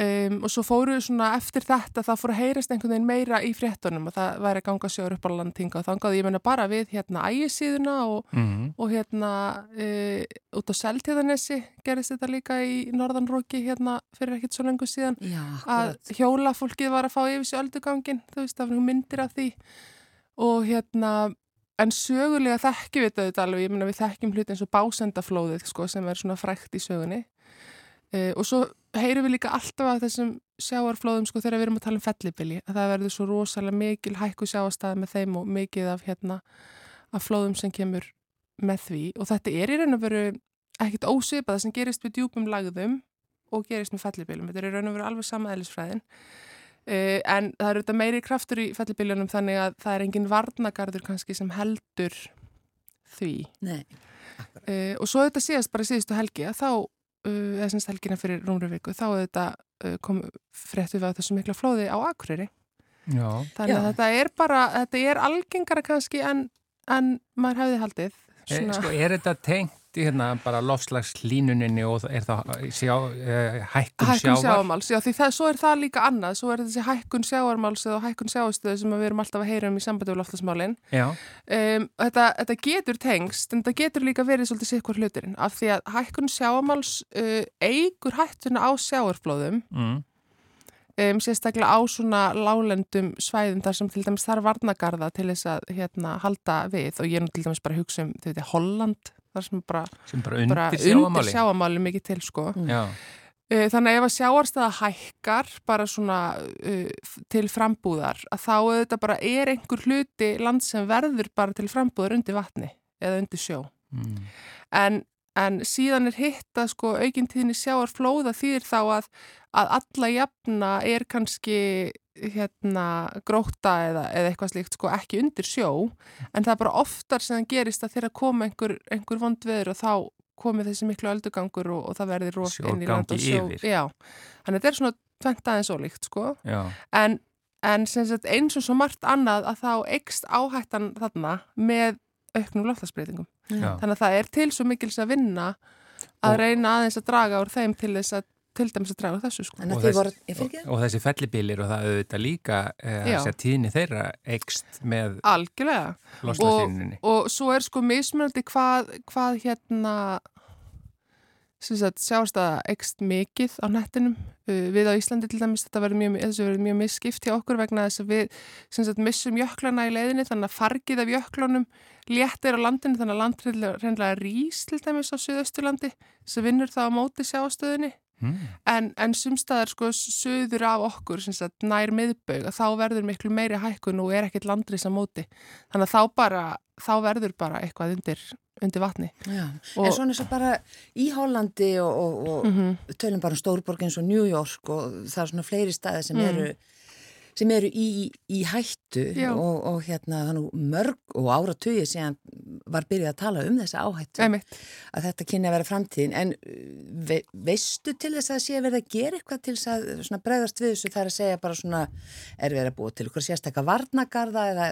Um, og svo fóru svona eftir þetta það fóru að heyrast einhvern veginn meira í fréttunum og það væri að ganga sjóður upp á landtinga og þangaði ég menna bara við hérna ægisíðuna og, Mm. og hérna uh, út á Seltíðanessi gerist þetta líka í Norðanróki hérna fyrir ekkert svo lengur síðan. Já, að akkurat. hjóla fólkið var að fá yfir sig öldugangin, þú veist, það var myndir af því. Og hérna en sögulega þekkjum við þetta alveg, ég menna við þekkjum hluti eins og básendaflóðið sko, sem er svona frækt í sögunni. Uh, og svo heyrum við líka alltaf að þessum sjáarflóðum sko þegar við erum að tala um fellibili að það verður svo rosalega mikil hækku sjáastæði með þeim og mikið af hérna af flóðum sem kemur með því og þetta er í raun og veru ekkit ósvipað sem gerist við djúpum lagðum og gerist með fellibilum. Þetta er í raun og veru alveg sama eðlisfræðin. Uh, en það eru þetta meiri kraftur í fellibilunum þannig að það er engin varnagarður kannski sem heldur því. Nei, Uh, og svo þetta síðast bara síðustu helgi að þá, eða semst helgina fyrir rúmri viku, þá þetta uh, kom fréttu við á þessu mikla flóði á Akureyri. Já. Þannig að Já. þetta er bara, þetta er algengara kannski en, en maður hefði haldið. E, sko, er þetta tengt í hérna bara lofslagslínuninni og er það sjá, uh, hækkun Hækkun sjávar? sjávarmáls, já því það, svo er það líka annað, svo er þessi hækkun sjávarmáls eða hækkun sjávarstöðu sem við erum alltaf að heyra um í sambandi við loftasmálinn. Já. Um, þetta, þetta getur tengst, en þetta getur líka verið svolítið sikkur hluturinn, af því að hækkun sjávarmáls uh, eigur hættuna á sjávarflóðum, Mm. um, sérstaklega á svona lálendum svæðum þar sem til dæmis þar varnagarða til þess að hérna, halda við og ég er nú til dæmis bara að hugsa um, veit, Holland, þar sem bara, Sem bara undir bara undir sjávarmáli mikið til, sko. Já. Uh, Þannig að ef að sjáarstaða hækkar bara svona uh, til frambúðar að þá auðvitað bara er einhver hluti land sem verður bara til frambúðar undir vatni eða undir sjó. Mm. En, en síðan er hitt að sko aukintíðinni sjáar flóða þýðir þá að, að alla jafna er kannski hérna gróta eða, eða eitthvað slíkt sko ekki undir sjó en það er bara oftar sem það gerist að þeirra koma einhver, einhver vond veður og þá komi þessi miklu öldugangur og, og það verði rók inn í land og sjó. Já, þannig að þetta er svona tvent aðeins ólíkt sko Já. en, en sagt, eins og svo margt annað að þá eikst áhættan þarna með auknum loftlagsbreytingum. Já. Þannig að það er til svo mikils að vinna að Og- reyna aðeins að draga úr þeim til þess að til dæmis að draga þessu sko. Og að fyrir ekki? og þessi fellibilir og það auðvitað líka eh, þess að tíðni þeirra ekst með Algjörlega. lofslagslínuninni. Og svo er sko mismunandi hvað, hvað hérna sem sagt sjástaða ekst mikið á nettinum. Uh, Við á Íslandi til dæmis þetta verður mjög, mjög misskipt hjá okkur vegna þess að við sem sagt missum jöklana í leiðinni þannig að fargið af jöklunum léttir á landinu þannig að land reynlega rís til dæmis á Suðausturlandi sem vinnur það á móti sjástöðinni Mm. en, en sumstaðar sko söður af okkur sagt nær miðbaug að þá verður miklu meiri hækkun og er ekkert landris á móti þannig að þá bara, þá verður bara eitthvað undir, undir vatni Og- en svona eins og bara í Hollandi og, og, og mm tölum bara um Stórborg eins og New York og það er svona fleiri staði sem Mm. eru sem eru í, í hættu og, og hérna mörg og áratugir síðan var byrjað að tala um þessa áhættu Einmitt. að þetta kynni að vera framtíðin en uh, ve, veistu til þess að sé verið að gera eitthvað til þess að bregðast við þessu það er að segja bara svona er verið að búa til ykkur sérstakka varnagarða eða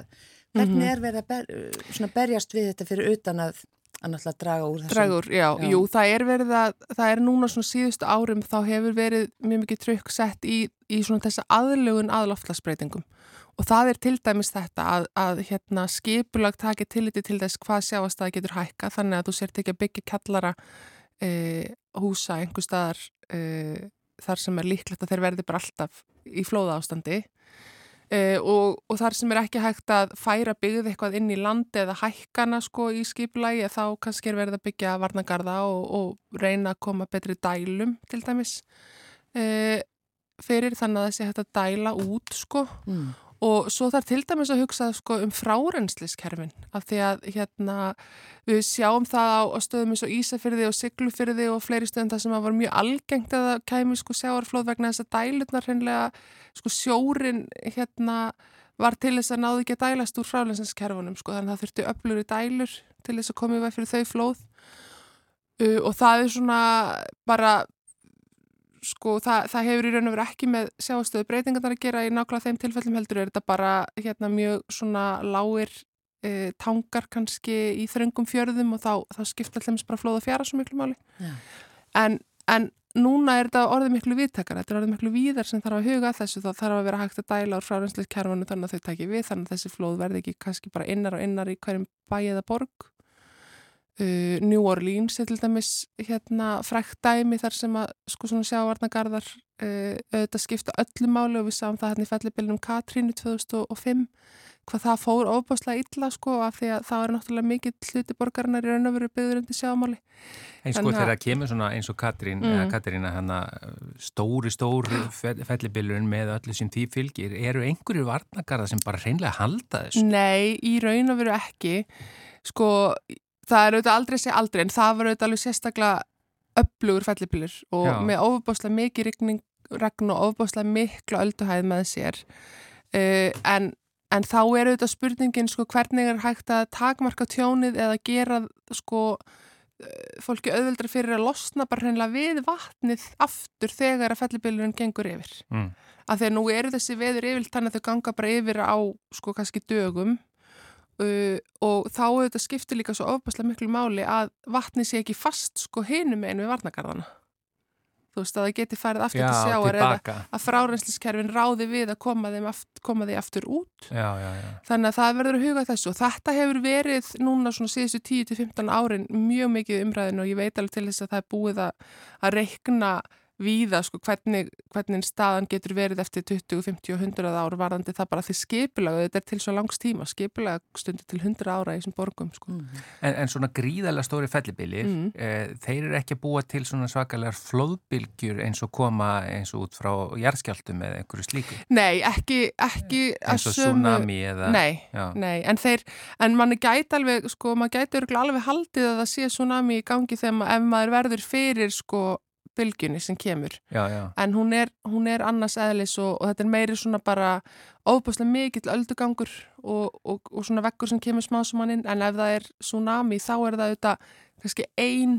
hvernig Mhm. er verið að ber, uh, berjast við þetta fyrir utan að, að náttúrulega draga úr þessum Dragur, já, Já. jú, það er verið að, það er núna svona síðustu árum þá hefur verið mjög mikið trykk sett í, í svona þessa aðlugun að loftlagsbreytingum og það er til dæmis þetta að, að hérna skipulag taki tilliti til þess hvað sjáast að getur hækka þannig að þú sért ekki að byggja kallara e, húsa einhver staðar e, þar sem er líklegt að þeir verði bara alltaf í flóða ástandi Uh, og, og þar sem er ekki hægt að færa byggð eitthvað inn í landi eða hækkana sko í skipulagi þá kannski er verið að byggja varnagarða og, og reyna að koma betri dælum til dæmis uh, fyrir þannig að þessi hægt að dæla út sko Mm. Og svo þarf til dæmis að hugsa sko um frárensliskerfin af því að hérna við sjáum það á, á stöðum eins og Ísafyrði og Siglufyrði og fleiri stöðum það sem var mjög algengt að það kæmi sko sjáarflóð vegna þess að dælutnar hreinlega sko sjórin hérna var til þess að náðu ekki að dælast úr frálensliskerfunum sko. Þannig að það þurfti öflur í dælur til þess að komið væg fyrir þau flóð. Uh, og það er svona bara sko það, það hefur í raun og veru ekki með sjáastöðu breytingarnar að gera í nákvæmlega þeim tilfellum heldur er þetta bara hérna mjög svona lágir e, tangar kannski í þröngum fjörðum og þá, þá skipta alltaf bara flóða fjara svo miklu máli Já. en, en núna er þetta orðið miklu viðtakar þetta er orðið miklu víðar sem þarf að huga þessu þá þarf að vera hægt að dæla úr frárenslega kerfanu þannig að þau taki við þannig að þessi flóð verði ekki kannski bara innar og innar í hverjum bæ eða borg Uh, New Orleans er til dæmis hérna frækt dæmi þar sem að sko svona sjávarnagarðar uh, auðvitað skipta öllu máli og við sáum það hérna í fellibilinum Katrínu 2005 hvað það fór ofbáslega illa sko af því að það er náttúrulega mikill hluti borgarinnar í raun og veru byggður undir sjámáli En sko að- þegar það kemur svona eins og Katrín, Mm. eða Katrína hana, stóri, stóri fellibilurinn með öllu sem því fylgir, eru einhverju varnagarða sem bara hreinlega halda þessu? Nei, í raun og veru ekki sko það er auðvitað aldrei að segja aldrei en það var auðvitað alveg sérstaklega upplugur fellibilur og Já. með ofbáslega mikið rigning, regn og ofbáslega miklu ölduhæð með sér uh, en, en þá er auðvitað spurningin sko hvernig er hægt að takmarka tjónið eða gera sko eh, fólki auðveldra fyrir að losna bara hreinlega við vatnið aftur þegar að fellibilurinn gengur yfir Mm. að því að nú eru þessi veður yfir þannig að þau ganga bara yfir á sko kannski dögum uh, og þá auðvitað skiptir líka svo ofbærslega miklu máli að vatni sé ekki fast sko hinum einu við varnagarðana þú veist að það geti farið aftur Já, til sjáar eða að frárensliskerfin ráði við að koma, þeim aft, koma því aftur út. Já, já, já. þannig að það verður að huga þessu. Og þetta hefur verið núna svona síðustu 10-15 árin mjög mikið umræðin og ég veit alveg til þess að það er búið að, að reikna víða sko hvernig, hvernig staðan getur verið eftir 20, 50 og 100 ár varðandi það bara því skipulag þetta er til svo langs tíma, skipulag stundir til 100 ára í þessum borgum sko. En, en svona gríðarlega stóri fellibilir, Mm. eh, þeir eru ekki að búa til svona svakalegar flóðbylgjur eins og koma eins og út frá jarðskjáltum eða einhverju slíku. Nei, ekki, ekki Eins og sömu- tsunami eða... Nei, nei, en þeir, en manni gæti alveg, sko, maður gæti alveg haldið að það sé tsunami í gangi þegar maður verður fyrir, sko, bylgjunni sem kemur. Já, já. En hún er, hún er annars eðlis og, og þetta er meiri svona bara óbúslega mikill öldugangur og, og, og svona vekkur sem kemur smá sem hann inn, en ef það er tsunami þá er það auðvitað kannski ein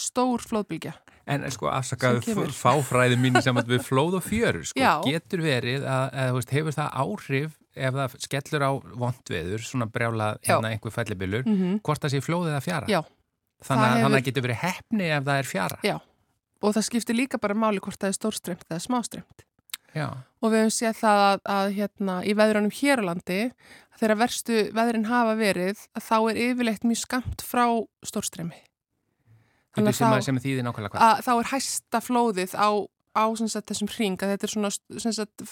stór flóðbylgja. En sko afsakaðu fáfræði mín sem við flóð og fjörur, sko, getur verið að, að veist, hefur það áhrif ef það skellur á vondveður, svona brjála Já. hérna einhver fellibilur, Mm hvort það sé flóðið að fjara? Já. Þannig Það að hefur- þannig að getur verið hefni ef það er fjara? Já. Og það skiptir líka bara máli hvort það er stórstremt eða smástremt. Já. og við hefum séð það að, að hérna, í veðrunum hér á landi þegar verstu veðrin hafa verið að þá er yfirleitt mjög skamt frá stórstremi Þannig sem, þá- að- sem nákvæmlega hvað? að þá er hæsta flóðið á, á sagt, þessum hring að þetta er svona sagt,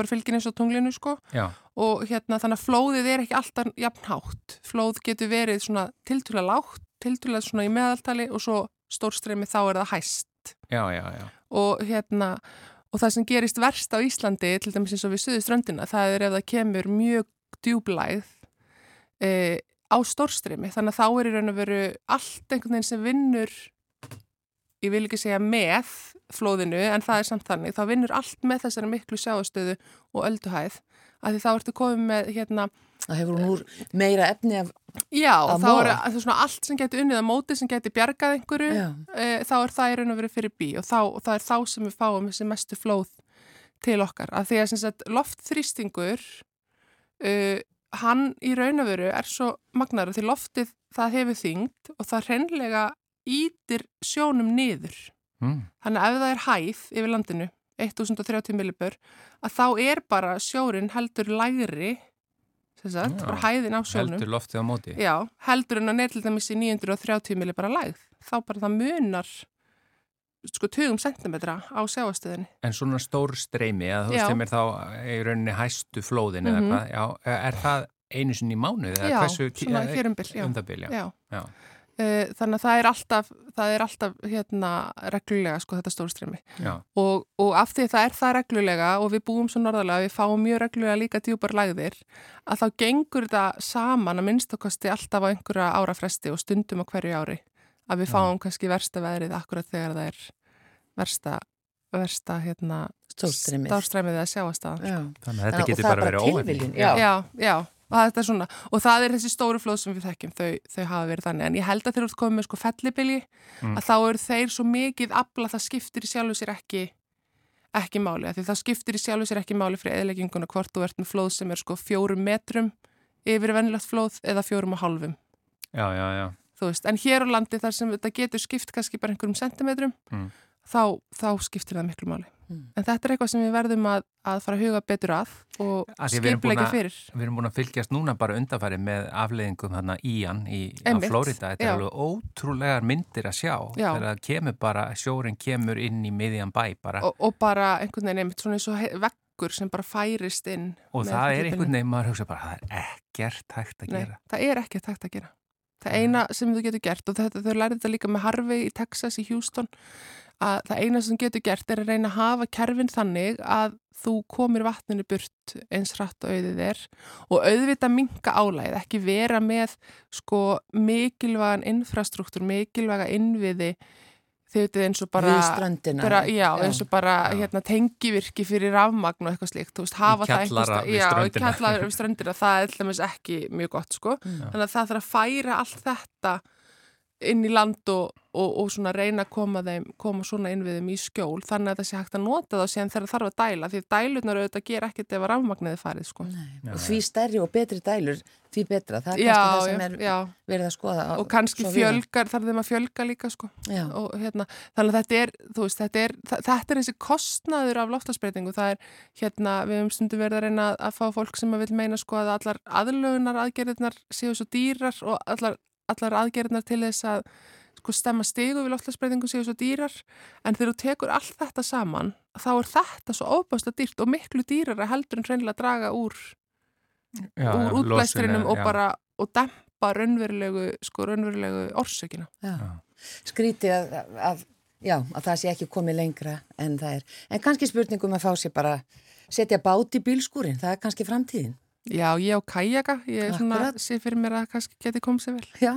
bara fylgin eins og tunglinu sko Já, og hérna þannig að flóðið er ekki alltaf jafn hátt flóð getur verið svona tiltúlega lágt tiltúlega svona í meðaltali og svo stórstremi þá er það hæst já, já, já. og hérna og það sem gerist verst á Íslandi til dæmis eins og við suðu ströndina það er ef það kemur mjög djúblæð e, á stórstrimi. Þannig að þá er í raun og veru allt einhvern veginn sem vinnur ég vil ekki segja með flóðinu en það er samt þannig, þá vinnur allt með þessari miklu sjáastöðu og ölduhæð að því þá ertu komið með hérna Það hefur hún úr meira efni af Já, Að þá er það svona allt sem getur unnið að móti sem getur bjargað einhverju e, þá er það í raun og verið fyrir bí og þá, og það er þá sem við fáum þessi mestu flóð til okkar. Af því að sem sagt, loftþrýstingur uh, hann í raun og veru er svo magnar því loftið það hefur þyngd og það hreinlega ítir sjónum niður. Mm. þannig að ef það er hæð yfir landinu 1030 millibur að þá er bara sjórin heldur lægri sagt, Já. bara hæðin á sjónum Heldur loftið á móti. Já, heldur en að dæmis í 930 milli bara lægð. Þá bara það munar sko 20 cm á sjáastöðinni. En svona stór streymi, að þú veist sem er þá í rauninni hæstu flóðin eða Mhm. hvað, já, er það einu sinni í mánuð? eða Já, hversu, svona hér um já. Um já. Já. Já. Uh, þannig að það er alltaf, það er alltaf hérna reglulega sko þetta stórstreymi. já. Og, og af því að það er það reglulega og við búum svo norðarlega, við fáum mjög reglulega líka djúpar lægðir, að þá gengur þetta saman að minnstakosti alltaf á einhverja árafresti og stundum á hverju ári. Að við fáum kannski versta veðrið akkurat þegar það er versta, versta hérna, stórstreymið. stórstreymið eða sjáastaðan. Já. Þannig að þetta getur bara verið já. Já, já, og er svona og það er þessi stóru flóð sem við þekkjum þau, þau hafa verið þannig, en ég held að þeir eru komið með sko fellibili, Mm. að þá eru þeir svo mikið afla, það skiptir í sjálfu sér ekki ekki máli, því það skiptir í sjálfu sér ekki máli fyrir eðlegginguna hvort þú ert með flóð sem er sko fjórum metrum yfir venilegt flóð eða fjórum og hálfum Já, já, já. veist, en hér á landi þar sem þetta getur skipt kannski bara einhverjum sentimetrum Mm. þá, þá skiptir það miklu máli Mm. en þetta er eitthvað sem við verðum að, að fara að huga betur að og skipleika fyrir Við erum búin að fylgjast núna bara undanfæri með afleiðingum þarna ían í Flórida. Þetta já. er alveg ótrúlegar myndir að sjá. Já. Þegar kemur bara, sjórin kemur inn í miðjan bæ bara. Og, og, og bara einhvern veginn einmitt svona eins og veggur sem bara færist inn með það er einhvern veginn, maður hugsa bara, það er ekkert hægt að Nei, gera. það er ekkert hægt að gera það eina sem þú getur gert og þetta, þau lærið þetta líka með Harvey í Texas í Houston að það eina sem getur gert er að reyna að hafa kerfin þannig að þú komir vatninu burt eins hratt og auðið er og auðvita minka álæð, ekki vera með sko mikilvægan infrastruktúr, mikilvæga innviði þau eins og bara bara, já, eins og bara hérna, tengivirki fyrir rafmagn og eitthvað slíkt, veist, hafa það kjallara við já, kjallara við ströndina, það er dæmis ekki mjög gott, sko, þannig að það þarf að færa allt þetta inn í land og, og, og svona reyna að koma þeim, koma svona inn við þeim í skjól, þannig að það sé hægt að nota það síðan þegar það þarf að dæla, því dælurnar auðvitað ger ekkert ef að rafmagniði farið, sko. Nei. Og því stærri og betri dælur, því betra. Það er Já, kannski það sem er já, verið að skoða. á- og kannski fjölgar, þarf þeim að fjölga líka, sko. Og hérna, þannig að þetta er, veist, þetta er, þetta er þessi kostnaður af loftasbreytingu, það er, hérna, við höfum stundu verið að reyna að fá fólk sem að vil meina sko að allar aðlögunar aðgerðirnar séu svo dýrar og allar, allar aðgerðirnar til þess að sko stemma stigu við loftasbreytingu séu svo dýrar, en þegar þú tekur allt þetta saman, þá er þetta svo óbæðslega dýrt og miklu dýrara heldur en hreinlega að draga úr, Já, úr útblæstrinum og bara, og dempa raunverulegu, sko raunverulegu orsökina. Já. Skrítið að, að, já, að það sé ekki komið lengra en það er. En kannski spurningum að fá sér bara setja bát í bílskúrin, það er kannski framtíðin. Já, ég á kajaka, ég er sé fyrir mér að það kannski geti komið sér vel. Já,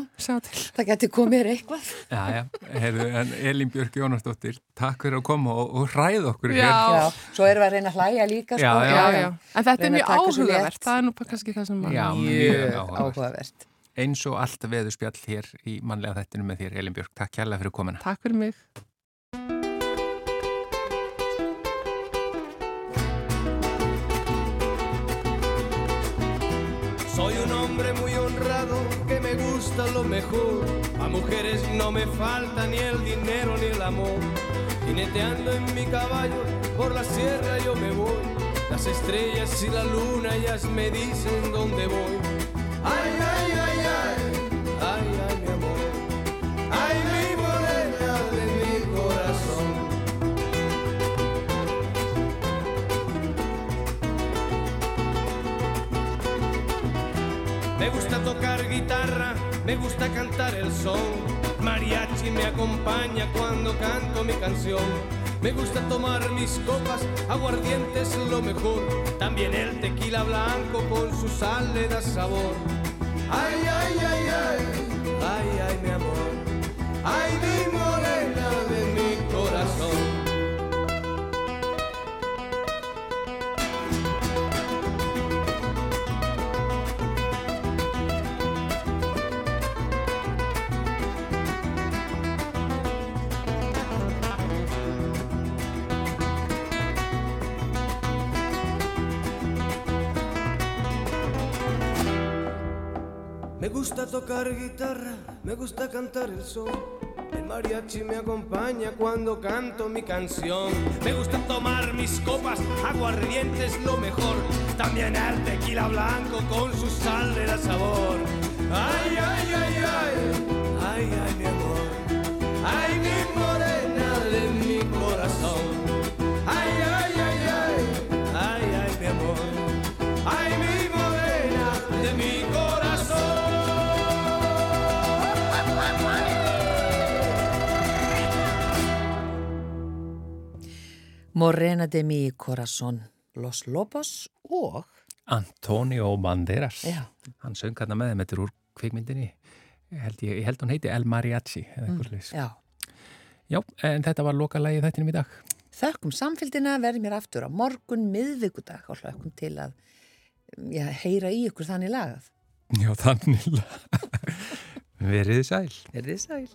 það geti komið þér eitthvað. Já, já, heyrðu, en Elín Björk Jónasdóttir, takk fyrir að koma og, og hræða okkur Já. Já, svo erum við að reyna að hlæja líka, sko. Já, Já, já. En þetta er mjög áhugavert, það er nú bara kannski það sem maður... Já, Mjög áhugavert. Eins og allt veðurspjall hér í mannlega þættinu með þér, Elín Björk. Takk kærlega fyrir komina. Takk fyrir mig. Soy un hombre muy honrado que me gusta lo mejor. A mujeres no me falta ni el dinero ni el amor. Jineteando en mi caballo por la sierra yo me voy. Las estrellas y la luna ellas me dicen dónde voy. Me gusta cantar el son. Mariachi me acompaña cuando canto mi canción. Me gusta tomar mis copas, aguardiente es lo mejor. También el tequila blanco con su sal le da sabor. Ay, ay, ay, ay, ay, ay, mi amor. Ay, mi gusta tocar guitarra, me gusta cantar el son. El mariachi me acompaña cuando canto mi canción. Me gusta tomar mis copas, aguardiente es lo mejor. También el tequila blanco con su sal de la sabor. Ay, ay, ay, ay, ay, ay, mi amor. Ay, mi Morena de mi corazón, Los Lobos og Antonio Banderas Já. hann söng hann með þeim, þetta er úr kvikmyndinni ég held, ég, ég held hún heiti El Mariachi mm. já. Já, en þetta var lokalagi þættinum í dag Þökkum samfélgina verðum mér aftur á morgun miðvikudag og hlökkum til að já, heyra í ykkur þannig lagað. Já, þannig <laughs> Verið þið sæl Er þið sæl?